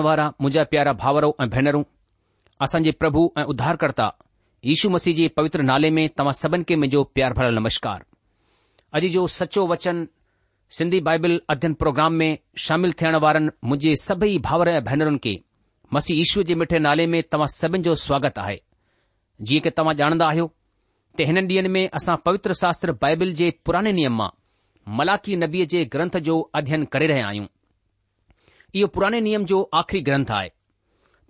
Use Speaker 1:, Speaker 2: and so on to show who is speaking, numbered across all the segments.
Speaker 1: वारा मुंहिंजा प्यारा भावरो ऐं भेनरूं असांजे प्रभु ऐं उद्धारकर्ता यू मसीह जे पवित्र नाले में तव्हां सभिनी खे मुंहिंजो प्यार भरल नमस्कार अॼु जो सचो वचन सिंधी बाइबिल अध्ययन प्रोग्राम में शामिल थियण वारनि मुंहिंजे सभई भाउर ऐं भेनरुनि खे मसीह यीशूअ जे मिठे नाले में तव्हां सभिनि जो स्वागत आहे जीअं के तव्हां ॼाणंदा आहियो त हिन ॾींहनि में असां पवित्र शास्त्र बाइबिल जे पुराने नियम मां मलाकी नबीअ जे ग्रंथ जो अध्ययन करे रहिया आहियूं इहो पुराने नियम जो आख़िरी ग्रंथ आहे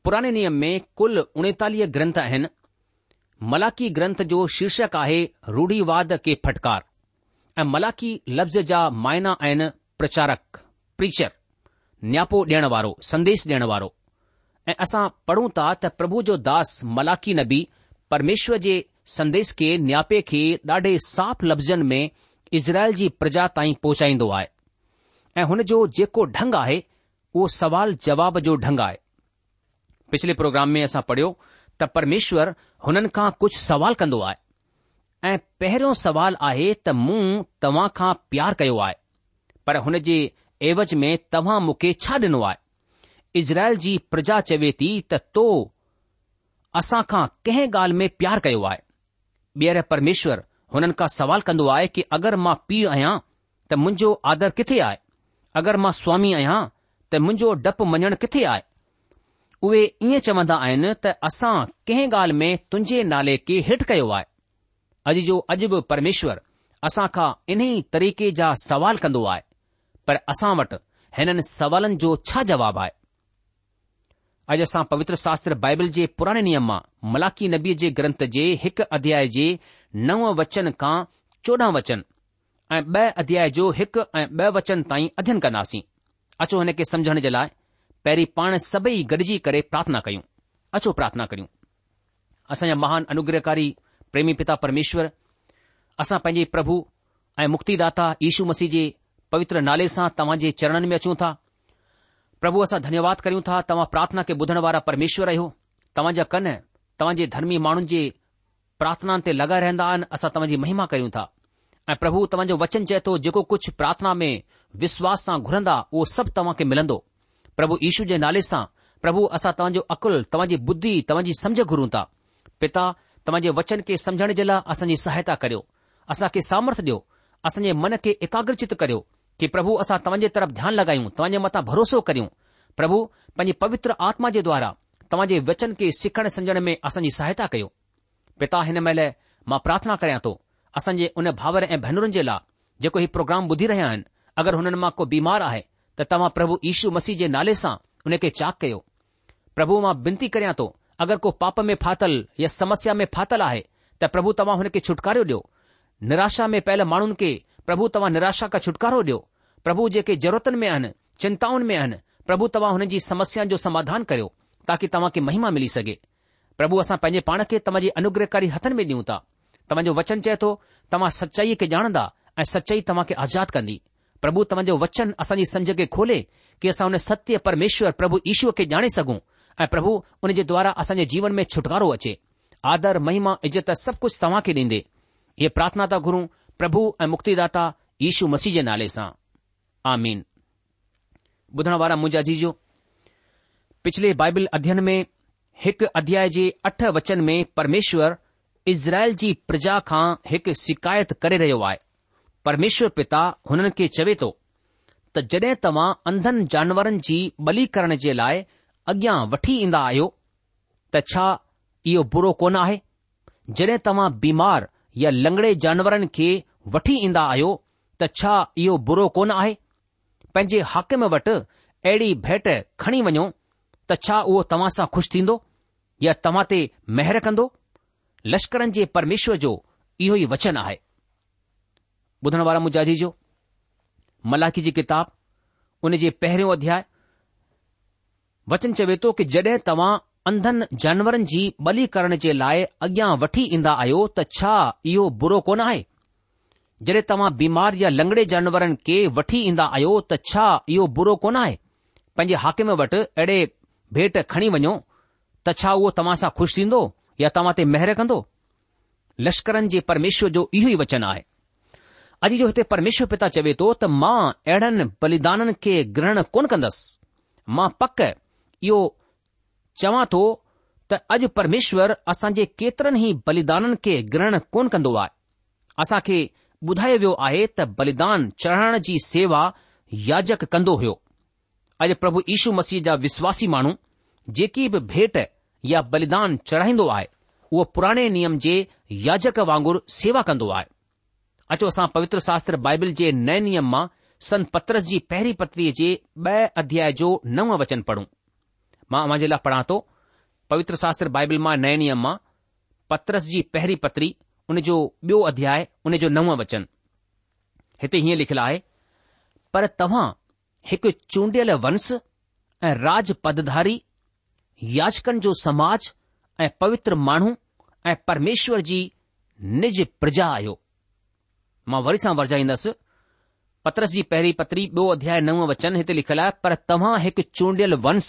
Speaker 1: पुराने नियम में कुल उणेतालीह ग्रंथ आहिनि मलाकी ग्रंथ जो शीर्षक आहे रूढ़ीवाद के फटकार ऐं मलाकी लफ़्ज़ जा मायना आहिनि प्रचारक प्रीचर न्यापो ॾियणु वारो संदेश ॾियणु वारो ऐं असां पढ़ूं था त प्रभु जो दास मलाकी नबी परमेश्वर जे संदेश खे न्यापे खे ॾाढे साफ़ लफ़्ज़नि में इज़राइल जी प्रजा ताईं पहुचाईंदो आहे ऐं जो जेको ढंग आहे उहो सवाल जवाब जो ढंग आहे पिछले प्रोग्राम में असां पढ़ियो त परमेश्वरु हुननि खां कुझु सवाल कंदो आहे ऐं पहिरियों सुवालु आहे त मूं तव्हां खां प्यार कयो आहे पर हुन जे ऐवज़ में तव्हां मूंखे छा ॾिनो आहे इज़राइल जी प्रजा चवे थी त तो असांखां कंहिं ॻाल्हि में प्यारु कयो आहे ॿीहर परमेश्वर हुननि खां सुवालु कन्दो आहे की अगरि मां पीउ आहियां त मुंहिंजो आदर किथे आहे अगरि मां स्वामी आहियां त मुंहिंजो डपु मञणु किथे आहे उहे ईअं चवंदा आहिनि त असां कंहिं ॻाल्हि में तुंहिंजे नाले खे हेठि कयो आहे अॼु जो अॼु बि परमेश्वर असां असांखां इन्हे तरीक़े जा सवाल कंदो आहे पर असां वटि हिननि सवालनि जो छा जवाबु आहे अॼु असां पवित्र शास्त्र बाइबल जे पुराणे नियम मां मलाकी नबीअ जे ग्रंथ जे हिकु अध्याय जे नव वचन खां चोॾहं वचन ऐं ब॒ अध्याय जो हिकु ऐं ब॒ वचन ताईं अध्यन कंदासीं अचो हिन खे सम्झण जे लाइ पहिरीं पाण सभई गॾिजी करे प्रार्थना कयूं अचो प्रार्थना करियूं असांजा महान अनुग्रहकारी प्रेमी पिता परमेश्वर असां पंहिंजे प्रभु ऐं मुक्तिदाता यीशू मसीह जे पवित्र नाले सां तव्हां जे चरणनि में अचूं था प्रभु असां धन्यवाद करियूं था तव्हां प्रार्थना खे ॿुधण वारा परमेश्वर आहियो तव्हां जा कन तव्हां जे धर्मी माण्हुनि जे प्रार्थनाउनि ते लॻा रहंदा आहिनि असां तव्हांजी महिमा कयूं था ऐं प्रभु तव्हांजो वचन चए थो जेको कुझु प्रार्थना में विश्वास सां घुरंदा उहो सभु तव्हां खे मिलंदो प्रभु ईशू जे नाले सां प्रभु असां तव्हांजो अक़ुलु तव्हांजी बुद्धी तव्हांजी समझ घुरूं था पिता तव्हांजे वचन खे समझण जे लाइ असांजी सहायता करियो असांखे सामर्थ्य ॾियो असांजे मन खे एकाग्रचित करियो कि प्रभु असां तव्हांजे तर्फ़ ध्यानु लॻायूं तव्हांजे मथां भरोसो करियूं प्रभु पंहिंजी पवित्र आत्मा जे द्वारा तव्हां वचन खे सिखण समझण में असांजी सहायता करियो पिता हिन महिल मां प्रार्थना कयां थो जे उन भावर ऐं भेनरुनि जे लाइ जेको हीउ प्रोग्राम ॿुधी रहिया आहिनि अगरि हुननि मां को बीमार आहे त तव्हां प्रभु यीशू मसीह जे नाले सां उन खे चाक कयो प्रभु मां विनती करियां थो अगरि को पाप में फाथल या समस्या में फाथल आहे त प्रभु तव्हां हुन खे छुटकारो ॾियो निराशा में पयल माण्हुनि खे प्रभु तव्हां निराशा खां छुटकारो ॾियो प्रभु जेके ज़रूरतनि में आहिनि चिंताउनि में आहिनि प्रभु तव्हां हुन जी समस्या जो समाधान करियो ताकी तव्हां खे महिमा मिली सघे प्रभु असां पंहिंजे पाण खे तव्हां जे अनुग्रहकारी हथनि में ॾियूं था तव्हो वचन चए थो तव्हां सचाईअ खे ॼाणंदा ऐं सचाई तव्हां खे आज़ाद कंदी प्रभु तव्हांजो वचन असांजी संज खे खोले की असां उन सत्य परमेश्वर प्रभु ईशूअ खे ॼाणे सघूं ऐं प्रभु उन जे द्वारा असांजे जीवन में छुटकारो अचे आदर महिमा इज़त सभु कुझु तव्हां खे ॾींदे इहे प्रार्थना था घुरूं प्रभु ऐं मुक्तिदाता ईशू मसीह जे नाले सां आमीन ॿुधण वारा मुंहिंजा जीजो पिछले बाइबल अध्यन में हिकु अध्याय जे अठ वचन में परमेश्वर इज़राइल जी प्रजा खां हिकु शिकायत करे रहियो आहे परमेश्वर पिता हुननि खे चवे थो त जड॒हिं तव्हां अंधनि जानवरनि जी बली करण जे लाइ अॻियां वठी ईंदा आहियो त छा इहो बुरो कोन आहे जड॒हिं तव्हां बीमार या लंगड़े जानवरनि खे वठी ईंदा आहियो त छा इहो बुरो कोन आहे पंहिंजे हाकिम वटि अहिड़ी भेट खणी वञो त छा उहो तव्हां सां खु़शि थींदो या तव्हां ते महिर कंदो लश्करनि जे परमेश्वर जो इहो ई वचन आहे ॿुधण वारा मुजाजी जो मलाखी जी किताब उन जे पहिरियों अध्याय वचन चवे थो कि जड॒हिं तव्हां अंधनि जानवरनि जी बली करण जे लाइ अॻियां वठी ईंदा आहियो त छा इहो बुरो कोन आहे जड॒हिं तव्हां बीमार या लंगड़े जानवरनि खे वठी ईंदा आहियो त छा इहो बुरो कोन आहे पंहिंजे हाकिम वटि अहिड़े भेट खणी वञो त छा उहो तव्हां सां खु़शि थींदो या तव्हां ते महिर कंदो लश्करनि जे परमेश्वर जो इहो ई वचन आहे अॼु जो हिते परमेश्वर पिता चवे थो त मां अहिड़नि बलिदाननि खे ग्रहण कोन कंदसि मां पक इहो चवां थो त अॼु परमेश्वर असांजे केतिरनि ई बलिदाननि खे ग्रहण कोन कंदो आहे असां खे ॿुधायो वियो आहे त बलिदान चढ़ाइण जी सेवा याजक कंदो हुयो अॼु प्रभु यीशू मसीह जा विश्वासी माण्हू जेकी बि भेट या बलिदान चढ़ाईंदो आहे उहो पुराणे नियम जे याजक वांगुरु सेवा कंदो आहे अचो असां पवित्र शास्त्र बाइबिल जे नए नियम मां सन पत्रस जी पहिरीं पत्रीअ जे ॿ अध्याय जो नव वचन पढ़ूं मां उन जे लाइ पढ़ां थो पवित्र शास्त्राइबिल मां नए नियम मां पत्रस जी पहिरी पत्री उन जो बि॒यो अध्याय उन जो नव वचन हिते हीअं लिखियलु आहे पर तव्हां हिकु चूंडियल वंश ऐं राज याचकन जो समाज ऐं पवित्र माण्हू ऐं परमेश्वर जी निज प्रजा आहियो मां वरी सां वरजाईंदसि पत्रस जी पहिरीं पत्री ॿियो अध्याय नव वचन हिते लिखियलु आहे पर तव्हां हिकु चूंडियल वंश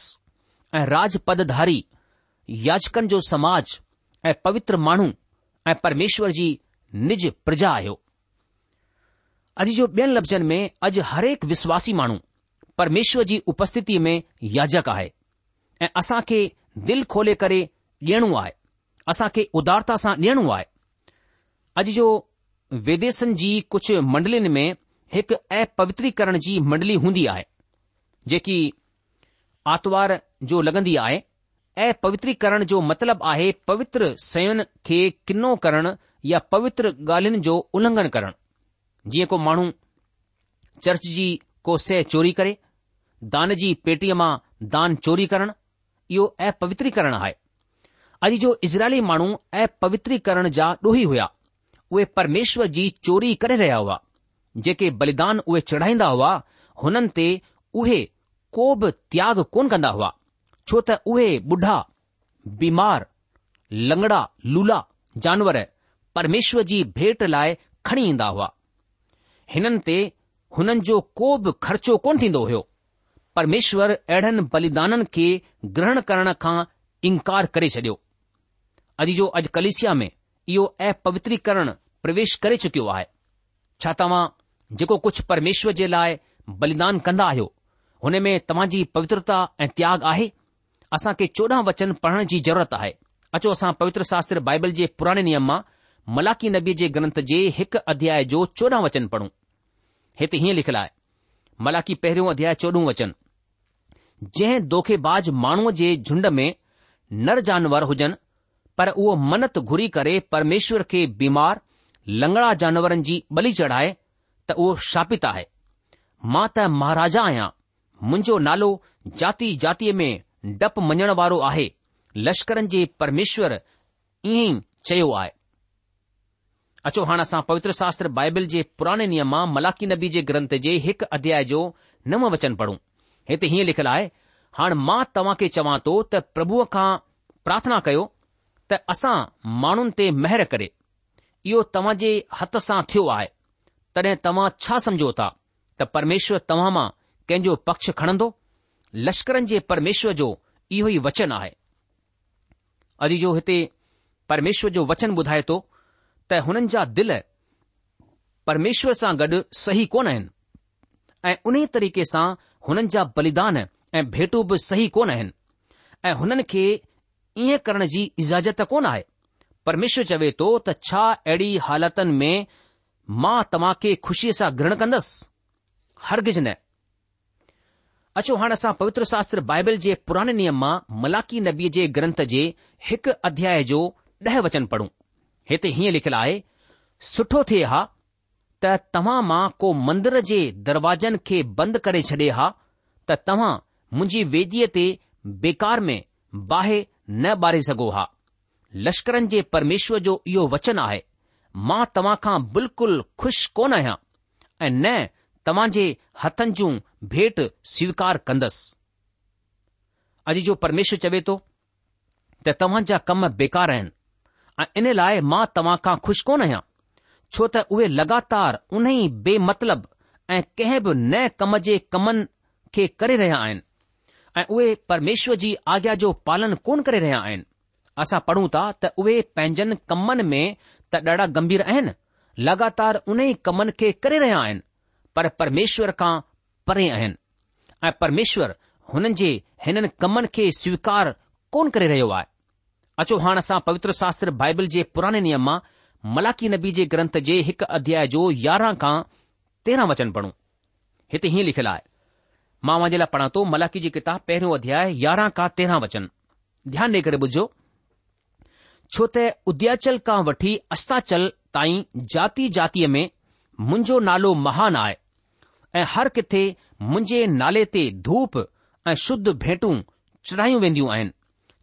Speaker 1: ऐं राजपदधारी याचकन जो समाज ऐं पवित्र माण्हू ऐं परमेश्वर जी निज प्रजा आहियो अॼु जो ॿियनि लफ़्ज़नि में अॼु हरेक विश्वासी माण्हू परमेश्वर जी उपस्थिति में याजक आहे ऐं असां खे दिलि खोले करे ॾियणो आहे असां खे उदारता सां ॾियणो आहे अॼु जो विदेशनि जी कुझु मंडलिन में हिकु ऐं पवित्रीकरण जी मंडली हूंदी आहे जेकी आरतवार जो लगंदी आहे ऐं जो मतिलबु आहे पवित्र सयन खे किन्नो करण या पवित्र ॻाल्हियुनि जो उलंघन करणु जीअं को माण्हू चर्च जी को सह चोरी करे दान जी पेटीअ मां दान चोरी करणु पवित्री करण आहे अॼु जो इज़राइली माण्हू अपवित्री करण जा ॾोही हुया उहे परमेश्वर जी चोरी करे रहिया हुआ जेके बलिदान उहे चढ़ाईंदा हुआ हुननि ते उहे को बि त्याग कोन कंदा हुआ छो त उहे बुढा बीमार लंगड़ा लूला जानवर परमेश्वर जी भेंट लाइ खणी ईंदा हुआ हुननि जो को बि ख़र्चो कोन थींदो हो परमेश्वर अहिड़नि बलिदाननि खे ग्रहण करण खां इनकार करे छडि॒यो अॼु जो अॼु कलिशिया में इहो अपवित्रीकरण प्रवेश करे चुकियो आहे छा तव्हां जेको कुझु परमेश्वर जे लाइ बलिदान कंदा आहियो हुन में तव्हां जी पवित्रता ऐं त्याग आहे खे चोॾहं वचन पढ़ण जी ज़रूरत आहे अचो असां पवित्र शास्त्र बाइबल जे पुराणे नियम मां मलाकी नबी जे ग्रंथ जे हिकु अध्याय जो चोॾहं वचन पढ़ूं हिते हीअं लिखियलु आहे मलाकी पहिरियों अध्याय चोॾहं वचन जंहिं दोखेबाज माण्हूअ जे झुंड में नर जानवर हुजनि पर उहो मनत घुरी करे परमेश्वर खे बीमार लंगड़ा जानवरनि जी बलि चढ़ाए त उहो शापित आहे मां त महाराजा आहियां मुंहिंजो नालो जाति जातीअ में डपु मञण वारो आहे लश्करनि जे परमेश्वर ईअं ई चयो आहे अचो हाणे असां पवित्र शास्त्र बाइबिल जे पुराणे नियम मां मलाकी नबी जे ग्रंथ जे हिकु अध्याय जो नव वचन पढ़ूं हिते हीअं लिखियलु आहे हाणे मां तव्हां खे चवां थो त प्रभुअ खां प्रार्थना कयो त असां माण्हुनि ते महिर करे इहो तव्हां जे हथ सां थियो आहे तॾहिं तव्हां छा समझो था त परमेश्वर तव्हां मां कंहिंजो पक्ष खणंदो लश्करनि जे परमेश्वर जो इहो ई वचन आहे अॼु जो हिते परमेश्वर जो वचन ॿुधाए थो त हुननि जा दिल परमेश्वर सां गॾु सही कोन आहिनि ऐं उन तरीक़े सां हुननि जा बलिदान ऐं भेटू बि सही कोन आहिनि ऐं हुननि खे ईअं करण जी इजाज़त कोन आहे परमेश्वर चवे थो त छा अहिड़ी हालतुनि में मां तव्हां खे खु़शीअ सां ग्रहण कंदसि हरगिज न अचो हाणे असां पवित्र शास्त्र बाइबल जे पुराणे नियम मां मलाकी नबीअ जे ग्रंथ जे हिकु अध्याय जो ॾह वचन पढ़ूं हिते हीअं लिखियलु आहे सुठो थिए हा त तव्हां मां को मंदर जे दरवाजनि खे बंदि करे छॾे हा त तव्हां मुंहिंजी वेदीअ ते बेकार में बाहि न ॿारे सघो हा लश्करनि जे परमेश्वर जो इहो वचन आहे मां तव्हां खां बिल्कुलु खु़शि कोन आहियां ऐं न तव्हां जे हथनि जी भेट स्वीकार कंदुसि अॼ जो परमेश्वर चवे थो त तव्हां जा कम बेकार आहिनि ऐं इन लाइ मां तव्हां खां खु़शि कोन आहियां छो त उहे लॻातार उन ई बेमतलब ऐं कंहिं बि नए कम जे कमनि खे करे रहिया आहिनि ऐं उहे परमेश्वर जी आज्ञा जो पालन कोन करे रहिया आहिनि असां पढ़ूं था त उहे पंहिंजनि कमनि में त ॾाढा गंभीर आहिनि लगातार उन ई कमनि खे करे रहिया आहिनि पर परमेश्वर खां परे आहिनि ऐं परमेश्वर हुननि जे हिननि कमनि खे स्वीकार कोन करे रहियो आहे अचो हाणे असां पवित्र शास्त्र बाइबल जे पुराणे नियम मां मलाकी नबी जे ग्रंथ जे हिकु अध्याय जो यारहं खां तेरहां वचन पढ़ूं हिते हीअं लिखियलु आहे मां जे लाइ पढ़ा थो मलाकी जी किताब पहिरियों अध्याय यारहां खां तेरहां वचन ध्यानु ॾेई करे ॿुधो छो त उध्याचल खां वठी अस्ताचल ताईं जाती जातीअ में मुंहिंजो नालो महान आहे ऐं हर किथे मुंहिंजे नाले ते धूप ऐं शुद्ध भेटूं चढ़ायूं वेन्दियूं आहिनि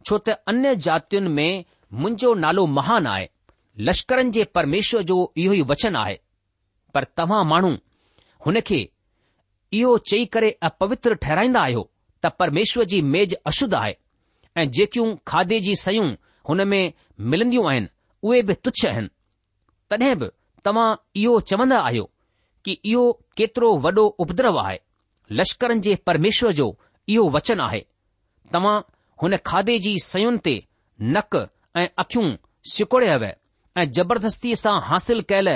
Speaker 1: छो त अन्य जातियुनि में मुंहिंजो नालो महान आहे लश्करनि जे परमेश्वर जो इहो ई वचन आहे पर तव्हां माण्हू हुन खे इहो चई करे अपवित्र ठहिराईंदा आहियो त परमेश्वर जी मेज़ अशुद्ध आहे ऐं जेकियूं खाधे जी सयूं हुन में मिलंदियूं आहिनि उहे बि तुच्छ आहिनि तॾहिं बि तव्हां इहो चवंदा आहियो कि इहो केतिरो वॾो उपद्रव आहे लश्करनि जे परमेश्वर जो इहो वचन आहे तव्हां हुन खाधे जी सयुनि ते नक ऐं अखियूं सुकुड़ियव ऐं जबरदस्तीअ सां हासिल कयल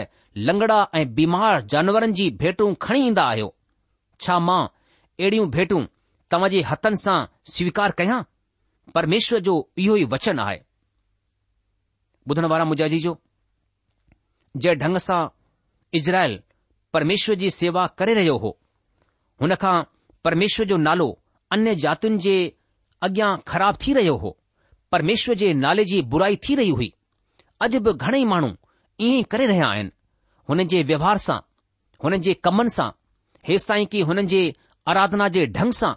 Speaker 1: लंगड़ा ऐं बीमार जानवरनि जी भेटूं खणी ईंदा आहियो छा मां अहिड़ियूं भेटूं तव्हां जे हथनि सां स्वीकार कयां परमेश्वर जो इहो ई वचन आहे ॿुधण वारा जो जंहिं ढंग सां इज़राइल परमेश्वर जी सेवा करे रहियो हो हुन खां परमेश्वर जो नालो अन्य जातियुनि जे अॻियां ख़राब थी रहियो हो परमेश्वर जे नाले जी बुराई थी रही हुई अॼु बि घणेई माण्हू ईअं ई करे रहिया आहिनि हुन जे व्यवहार सां हुननि जे कमनि सां हेसि ताईं की हुननि जे आराधना जे ढंग सां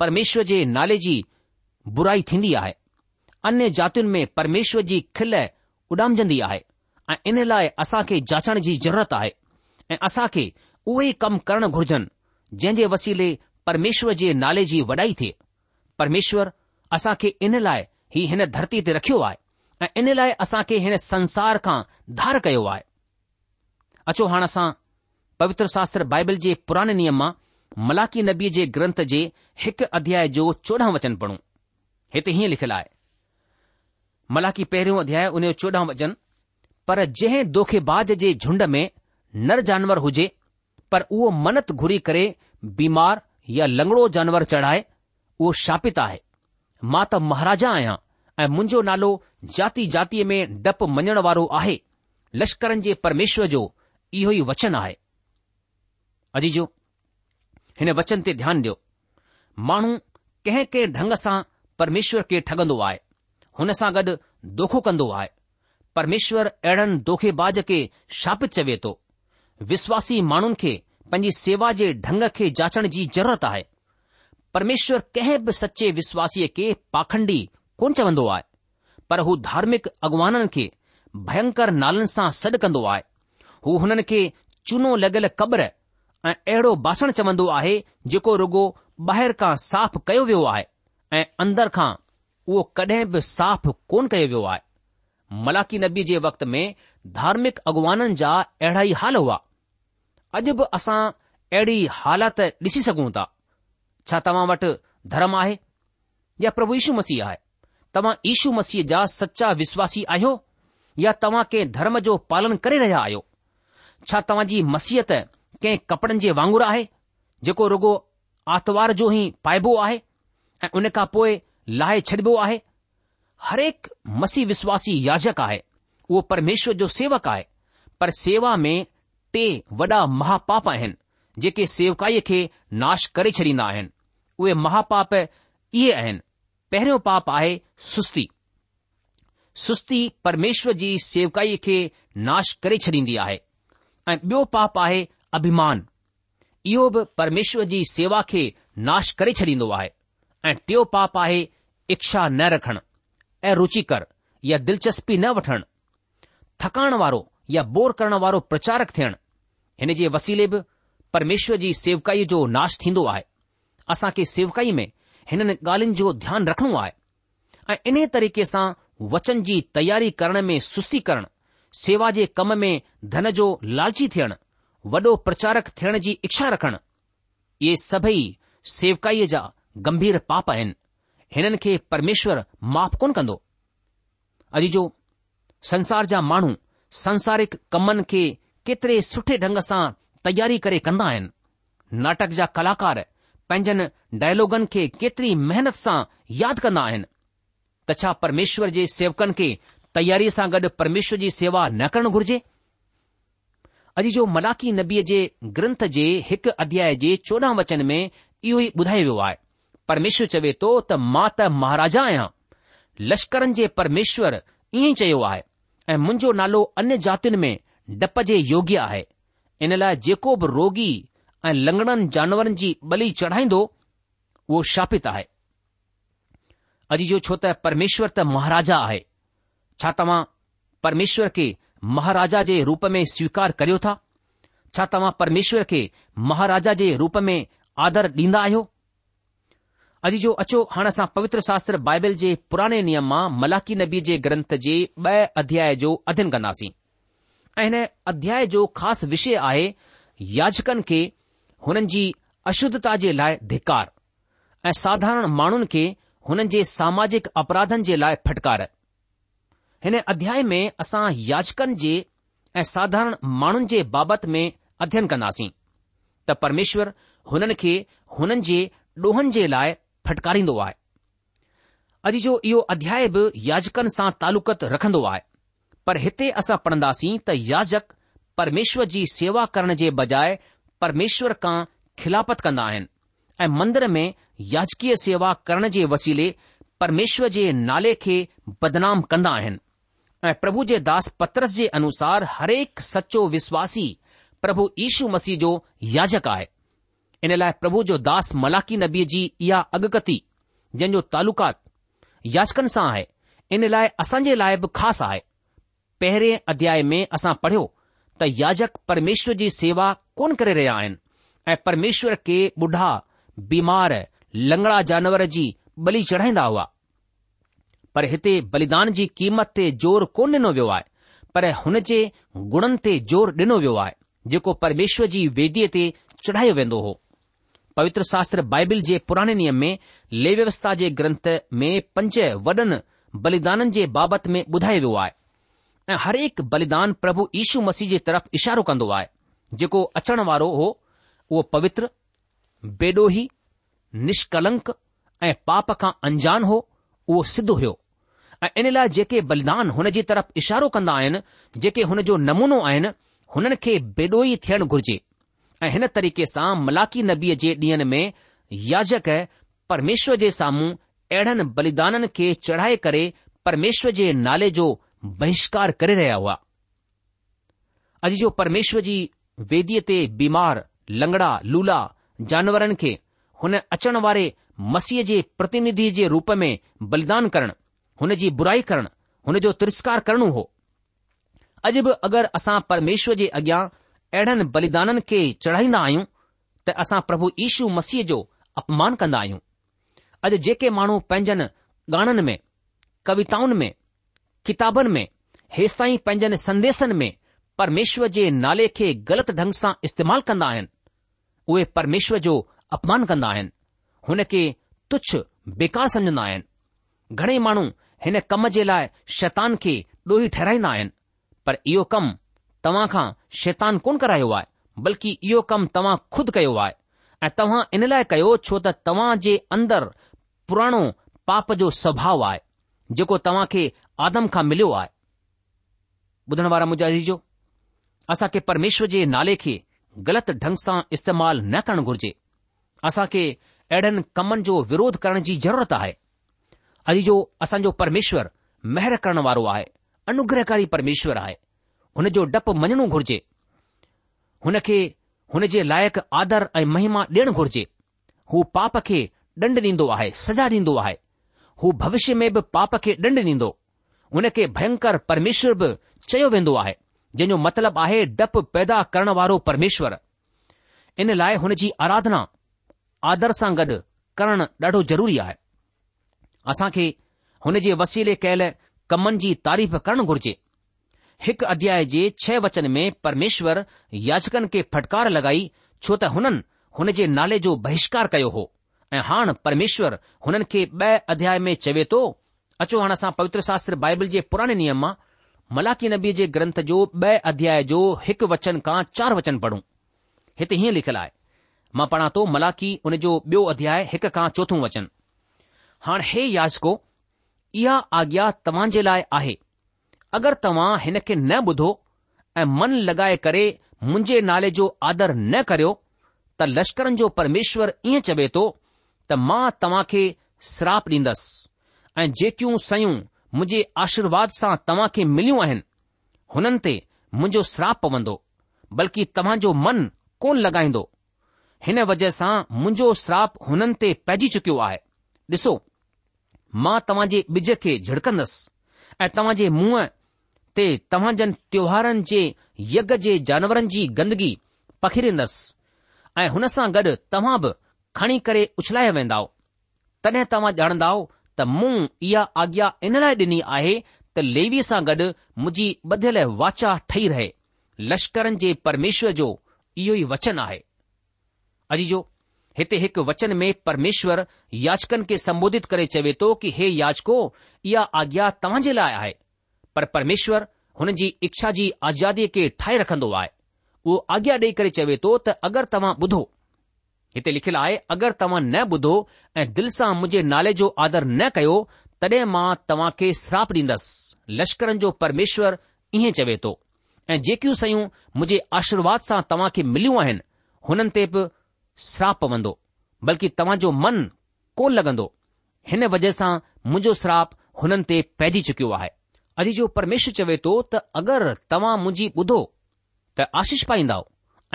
Speaker 1: परमेश्वर जे नाले जी बुराई थींदी आहे अन्य जातियुनि में परमेश्वर जी खिल उॾामजंदी आहे ऐं इन लाइ असां खे जाचण जी ज़रूरत आहे ऐं असां खे उहे ई कम करणु घुर्जनि जंहिं जे वसीले परमेश्वर जे नाले जी वॾाई थिए परमेश्वर असां खे इन लाइ हीउ हिन धरती ते रखियो आहे ऐं इन लाइ असां खे हिन संसार खां धार कयो आहे अचो हाणे असां पवित्र शास्त्र बाइबल जे पुराने नियम मां मलाकी नबी जे ग्रंथ जे हिकु अध्याय जो चोॾहं वचन पढ़ूं हिते हीअं लिखियलु आहे मलाकी पहिरियों अध्याय उन जो चोॾहं वचन पर जंहिं दोखेबाज जे झुंड में नर जानवर हुजे पर उहो मनत घुरी करे बीमार या लंगड़ो जानवर चढ़ाए उहो शापित आहे मां त महाराजा आहियां ऐं मुंहिंजो नालो जाति जातीअ में डपु मञण वारो आहे लश्करनि जे परमेश्वर जो इहो ई वचन आहे अजी जो हिन वचन ते ध्यानु ॾियो माण्हू कंहिं कंहिं ढंग सां परमेश्वर खे ठगंदो आहे हुन सां गॾु दोखो कंदो आहे परमेश्वर अहिड़नि दोखेबाज खे शापित चवे थो विश्वासी माण्हुनि खे पंहिंजी सेवा जे ढंग खे जाचण जी ज़रूरत आहे परमेश्वर कंहिं बि सचे विश्वासीअ खे पाखंडी कोन चवंदो आहे पर हू धार्मिक अॻुवाननि खे भयंकर नालनि सां सॾु कंदो आहे हू हुननि खे चूनो लॻियल क़ब्र ऐं अहिड़ो बासण चवंदो आहे जेको रुगो ॿाहिरि खां साफ़ कयो वियो आहे ऐं अंदर खां उहो कडहिं बि साफ़ु कोन कयो वियो आहे मलाकी नबी जे वक़्त में धार्मिक अॻुवाननि जा अहिड़ा ई हाल हुआ अॼु बि असां अहिड़ी हालति ॾिसी सघूं था छा तव्हां वटि धर्म आहे या प्रभु मसीह आहे तव्हां ईशू मसीह जा सचा विश्वासी आहियो या तव्हां कंहिं धर्म जो पालन करे रहिया आहियो छा तव्हां जी मसियत कंहिं कपड़नि जे वांगुर आहे जेको रुॻो आर्तवार जो ई पाइबो आहे ऐं उन खां पोइ लाहे छॾिबो आहे हर मसीह विश्वासी याजक आहे उहो परमेश्वर जो सेवक आहे पर सेवा में टे वॾा महापाप आहिनि जेके सेवकाईअ खे नाश करे छॾींदा आहिनि उहे महापाप इहे आहिनि पहिरियों पाप आहे सुस्ती सुस्ती परमेश्वर जी सेवकाई खे नाश करे छॾींदी आहे ऐं ॿियो पाप आहे अभिमान इहो बि परमेश्वर जी सेवा खे नाश करे छॾींदो आहे ऐं टियों पाप आहे इच्छा न रखणु ऐं रुचिकर या दिलचस्पी न वठणु थकाइण वारो या बोर करण वारो प्रचारक थियणु हिन जे वसीले बि परमेश्वर जी सेवकाई जो नाश थींदो आहे असांखे सेवकाई में हिननि ॻाल्हियुनि जो ध्यानु रखिणो आहे ऐं इन्हीअ तरीक़े सां वचन जी तयारी करण में सुस्ती करणु सेवा जे कम में धन जो लालची थियणु वॾो प्रचारक थियण जी इच्छा रखणु इहे सभई सेवकाईअ जा गंभीर पाप आहिनि हिननि खे परमेश्वर माफ़ु कोन कंदो अॼु जो संसार जा माण्हू संसारिक कमनि खे केतिरे सुठे ढंग सां तयारी करे कन्दा आहिनि नाटक जा कलाकार पंहिंजनि डायलॉगन खे केतिरी महिनत सां यादि कंदा आहिनि त छा परमेश्वर जे सेवकनि खे तयारी सां गॾु परमेश्वर जी सेवा न करणु घुर्जे अॼु जो मलाकी नबीअ जे ग्रंथ जे हिकु अध्याय जे चोॾहं वचन में इहो ई ॿुधायो वियो आहे परमेश्वर चवे थो त मां त महाराजा आहियां लश्करनि जे परमेश्वरु ईअं चयो आहे ऐं मुंहिंजो नालो अन्य जातियुनि में डप जे योग्य आहे इन लाइ जेको बि रोगी ऐं लंगड़नि जानवरनि जी बली चढ़ाईंदो उहो शापित आहे अॼु जो छो त परमेश्वर त महाराजा आहे छा तव्हां परमेश्वर खे महाराजा जे रूप में स्वीकार करियो था छा तव्हां परमेश्वर खे महाराजा जे रूप में आदर ॾींदा आहियो अॼु जो अचो हाणे असां पवित्र शास्त्र बाइबल जे पुराने नियम मां मलाकी नबी जे ग्रंथ जे ॿ अध्याय जो अध्यन कंदासीं ऐं हिन अध्याय जो ख़ासि विषय आहे याचकनि खे हुननि जी अशुद्धता जे लाइ धिकार ऐं साधारण माण्हुनि खे हुननि जे सामाजिक अपराधनि जे लाइ फटकार हिन अध्याय में असां याचकनि जे ऐं साधारण माण्हुनि जे बाबति में अध्यन कंदासीं त परमेश्वर हुननि खे हुननि जे ॾोहनि जे लाइ फटकारींदो आहे अॼु जो इहो अध्याय बि याचकनि सां तालुक़त रखंदो आहे पर हिते असां पढ़ंदासीं त याजक परमेश्वर जी सेवा करण जे बजाए परमेश्वर खां खिलापत कंदा आहिनि ऐं मंदर में याजकीय सेवा करण जे वसीले परमेश्वर जे नाले खे बदनाम कंदा आहिनि ऐं प्रभु जे दास पत्रस जे अनुसार हरेक सचो विश्वासी प्रभु यीशु मसीह जो याजक आहे इन लाइ प्रभु जो दास मलाकी नबी जी इहा अगकती जंहिं जो तालुकात याचकनि सां आहे इन लाइ असांजे लाइ बि ख़ासि आहे पहिरें अध्याय में असां पढ़ियो त याजक परमेश्वर जी सेवा कोन करे रहिया आहिनि ऐं परमेश्वर खे बुढा बीमार लंगड़ा जानवर जी बली चढ़ाईंदा हुआ पर हिते बलिदान जी क़ीमत ते ज़ोर कोन ॾिनो वियो आहे पर हुन जे गुणनि ते ज़ोर ॾिनो वियो आहे जेको परमेश्वर जी वेदीअ ते चढ़ायो वेंदो हो पवित्र शास्त्र बाइबिल जे पुराणे नियम में ले व्यवस्था जे ग्रंथ में पंज वॾनि बलिदाननि जे बाबति में ॿुधायो वियो आहे ऐं हर हरेक बलिदान प्रभु ईशू मसीह जे तरफ़ इशारो कंदो आहे जेको अचण वारो हो उहो पवित्र बेडोही निषलंक ऐं पाप खां अंजान हो उहो सिद्ध हो ऐं इन लाइ जेके बलिदान हुन जी तरफ़ इशारो कंदा आहिनि जेके हुन जो नमूनो आहिनि हुननि खे बेदोई थियण घुर्जे ऐं हिन तरीक़े सां मलाकी नबीअ जे ॾींहनि में याजक परमेश्वर जे साम्हूं अहिड़नि बलिदाननि खे चढ़ाए करे परमेश्वर जे नाले जो बहिष्कार करे रहिया हुआ अॼु जो परमेश्वर जी वेदीअ ते बीमार लंगड़ा लूला जानवरनि खे हुन अचण वारे मसीह जे प्रतिनिधि जे रूप में बलिदान करण हुन जी बुराई करण हुन जो तिरस्कार करणो हो अॼु बि अगरि असां परमेश्वर जे अॻियां अहिड़नि बलिदाननि खे चढ़ाईंदा आहियूं त असां प्रभु यीशू मसीह जो अपमान कंदा आहियूं अॼु जेके माण्हू पंहिंजनि गाननि में कविताउनि में किताबनि में हेसि ताईं पंहिंजनि संदेशनि में परमेश्वर जे नाले खे ग़लति ढंग सां इस्तेमालु कंदा आहिनि उहे परमेश्वर जो अपमान कंदा आहिनि हुन खे तुछ्छ बेकार सम्झंदा आहिनि घणेई माण्हू हिन कम जे लाइ शैतान खे ॾोही ठहराईंदा आहिनि पर इहो कमु तव्हां खां शैतान कोन करायो आहे बल्कि इहो कमु तव्हां खुदि कयो आहे ऐं तव्हां इन लाइ कयो छो त तव्हां जे अंदरि पुराणो पाप जो स्वभाउ आहे जेको तव्हां खे आदम खां मिलियो आहे जो असांखे परमेश्वर जे नाले खे ग़लति ढंग सां इस्तेमाल न करणु घुर्जे असां खे अहिड़नि कमनि जो विरोध करण जी ज़रूरत आहे अॼु जो असांजो परमेश्वर महिर करण वारो आहे अनुग्रहकारी परमेश्वर आहे हुन जो डपु मञणो घुर्जे हुन खे हुन जे लाइक़ु आदर ऐं महिमा ॾियणु घुर्जे हू पाप खे ॾंड ॾींदो आहे सजा ॾींदो आहे हू भविष्य में बि पाप खे ॾंड ॾींदो हुन खे भयंकर परमेश्वर बि चयो वेंदो आहे जंहिंजो मतिलबु आहे डपु पैदा करण वारो परमेश्वर इन लाइ हुन जी आराधना आदर सां गॾु करणु ॾाढो ज़रूरी आहे असां खे हुन जे वसीले कयलु कमनि जी तारीफ़ करणु घुर्जे हिकु अध्याय जे छह वचन में परमेश्वर याचकनि खे फटकार लॻाई छो त हुननि हुन जे नाले जो बहिष्कार कयो हो ऐं हाणे परमेश्वर हुननि खे ॿ अध्याय में चवे थो अचो हाणे असां पवित्र शास्त्र बाइबिल जे पुराणे नियम मां मलाकी नबी जे ग्रंथ जो ॿ अध्याय जो हिकु वचन खां चार वचन पढ़ूं हिते हीअं लिखियलु आहे मां पढ़ा थो मालाकि उन जो ॿियो अध्याय हिक खां चोथो वचन हाणे हे यासको इहा आज्ञा तव्हां जे लाइ आहे अगरि तव्हां हिन खे न ॿुधो ऐं मन लॻाए करे मुंहिंजे नाले जो आदर न करियो त लश्करनि जो परमेश्वर ईअं चवे थो त मां तव्हां खे श्राप ॾींदसि ऐं जेकियूं सयूं मुंहिंजे आशीर्वाद सां तव्हां खे मिलियूं आहिनि हुननि ते मुंहिंजो श्राप पवंदो बल्कि तव्हांजो मन कोन लॻाईंदो हिन वजह सां मुंहिंजो श्राप हुननि ते पइजी चुकियो आहे ॾिसो मां तव्हां जे ॿिज खे झिड़कंदसि ऐं तव्हां जे मुंहं ते तव्हां तव्हांजनि त्योहारनि जे यज्ञ जे जानवरनि जी गंदगी पखिरींदसि ऐं हुन सां गॾु तव्हां बि खणी करे उछलाया वेंदा तॾहिं तव्हां ॼाणंदव त मूं इहा आज्ञा इन लाइ ॾिनी आहे त लेवीअ सां गॾु मुंहिंजी ॿधियल वाचा ठही रहे लश्करनि जे परमेश्वर जो इहो ई वचन आहे अजीजो हिते हिकु वचन में परमेश्वर याचकनि खे सब्बोधित करे चवे थो की हे याचको इहा आज्ञा तव्हां जे लाइ आहे परमेश्वर हुन जी इच्छा जी आज़ादीअ खे ठाहे रखंदो आहे उहो आज्ञा ॾेई करे चवे थो त अगरि तव्हां ॿुधो हिते लिखियलु आहे अगरि तव्हां न ॿुधो ऐं दिल सां मुंहिंजे नाले जो आदर न कयो तॾहिं मां तव्हां खे स्राप ॾींदसि लश्करनि जो परमेश्वर इएं चवे थो ऐं जेकियूं शयूं मुंहिंजे आशीर्वाद सां तव्हां खे मिलियूं आहिनि हुननि ते बि श्राप पवंदो बल्कि जो मन कोन लॻंदो हिन वजह सां मुंहिंजो श्राप हुननि ते पइजी चुकियो आहे अॼु जो परमेश्वर चवे थो त अगरि तव्हां मुंहिंजी ॿुधो त आशीष पाईंदव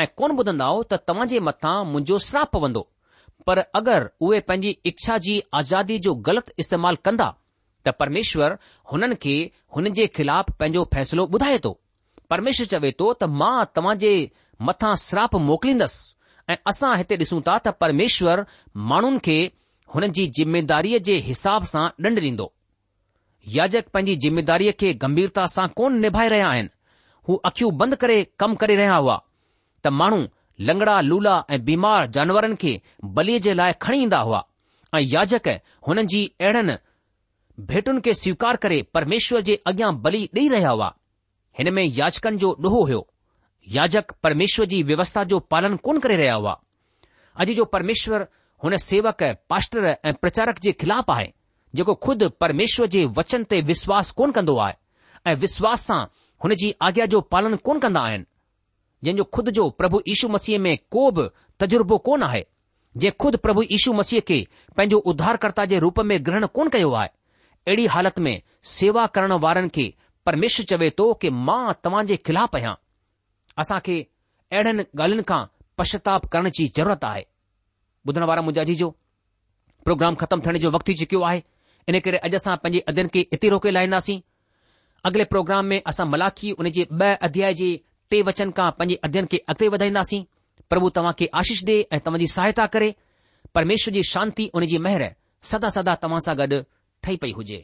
Speaker 1: ऐं कोन ॿुधंदा त तव्हां जे मथां मुंहिंजो श्राप पवंदो पर अगरि उहे पंहिंजी इच्छा जी आज़ादी जो ग़लति इस्तेमाल कंदा त परमेश्वर हुननि खे हुननि जे खिलाफ़ पंहिंजो फ़ैसिलो ॿुधाए थो परमेश्वर चवे थो त मां तव्हां जे मथां श्राप मोकिलींदसि ऐं असां हिते ॾिसूं था त परमेश्वर माण्हुनि खे हुननि जी ज़िमेदारीअ जे हिसाब सां ॾंड ॾींदो याजक पंहिंजी ज़िमेदारीअ खे गंभीरता सां कोन निभाए रहिया आहिनि हू अखियूं बंदि करे कम करे रहिया हुआ त माण्हू लंगड़ा लूला ऐं बीमार जानवरनि खे बलीअ जे लाइ खणी ईंदा हुआ ऐं याजक हुननि जी अहिड़नि भेटुनि खे स्वीकार करे परमेश्वर जे अॻियां बली ॾेई रहिया हुआ हिन में याचकनि जो ॾोहो हुयो याजक परमेश्वर जी व्यवस्था जो पालन कोन करे रहिया हुआ अॼु जो परमेश्वर हुन सेवक पास्टर ऐं प्रचारक जे ख़िलाफ़ु आहे जेको खुद परमेश्वर जे वचन ते विश्वास कोन कंदो आहे ऐं विश्वास सां हुन जी आज्ञा जो पालन कोन कंदा आहिनि जंहिंजो खुद जो प्रभु इशू मसीह में को बि तजुर्बो कोन आहे जे खुद प्रभु यीशु मसीह खे पंहिंजो उद्धारकर्ता जे रूप में ग्रहण कोन कयो आहे अहिड़ी हालति में सेवा करण वारनि खे परमेश्वर चवे थो कि मां तव्हां जे ख़िलाफ़ु आहियां असांखे अहिड़नि ॻाल्हियुनि खां पश्चाताप करण जी ज़रूरत आहे ॿुधण वारा मुंहिंजा जी प्रोग्राम ख़तमु थियण जो वक़्तु थी चुकियो आहे इन करे अॼु असां पंजे अध्ययन खे इते रोके लाहींदासीं अॻिले प्रोग्राम में असां मलाखी उन जे ब॒ अध्याय जे टे वचन कां पंजे अध्यन खे अॻिते वधाईंदासीं प्रभु तव्हां खे आशीष ॾे ऐं तव्हांजी सहायता करे परमेश्वर जी शांती उन जी महिर सदा सदा तव्हां सां गॾु ठही पई हुजे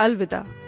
Speaker 2: अलविदा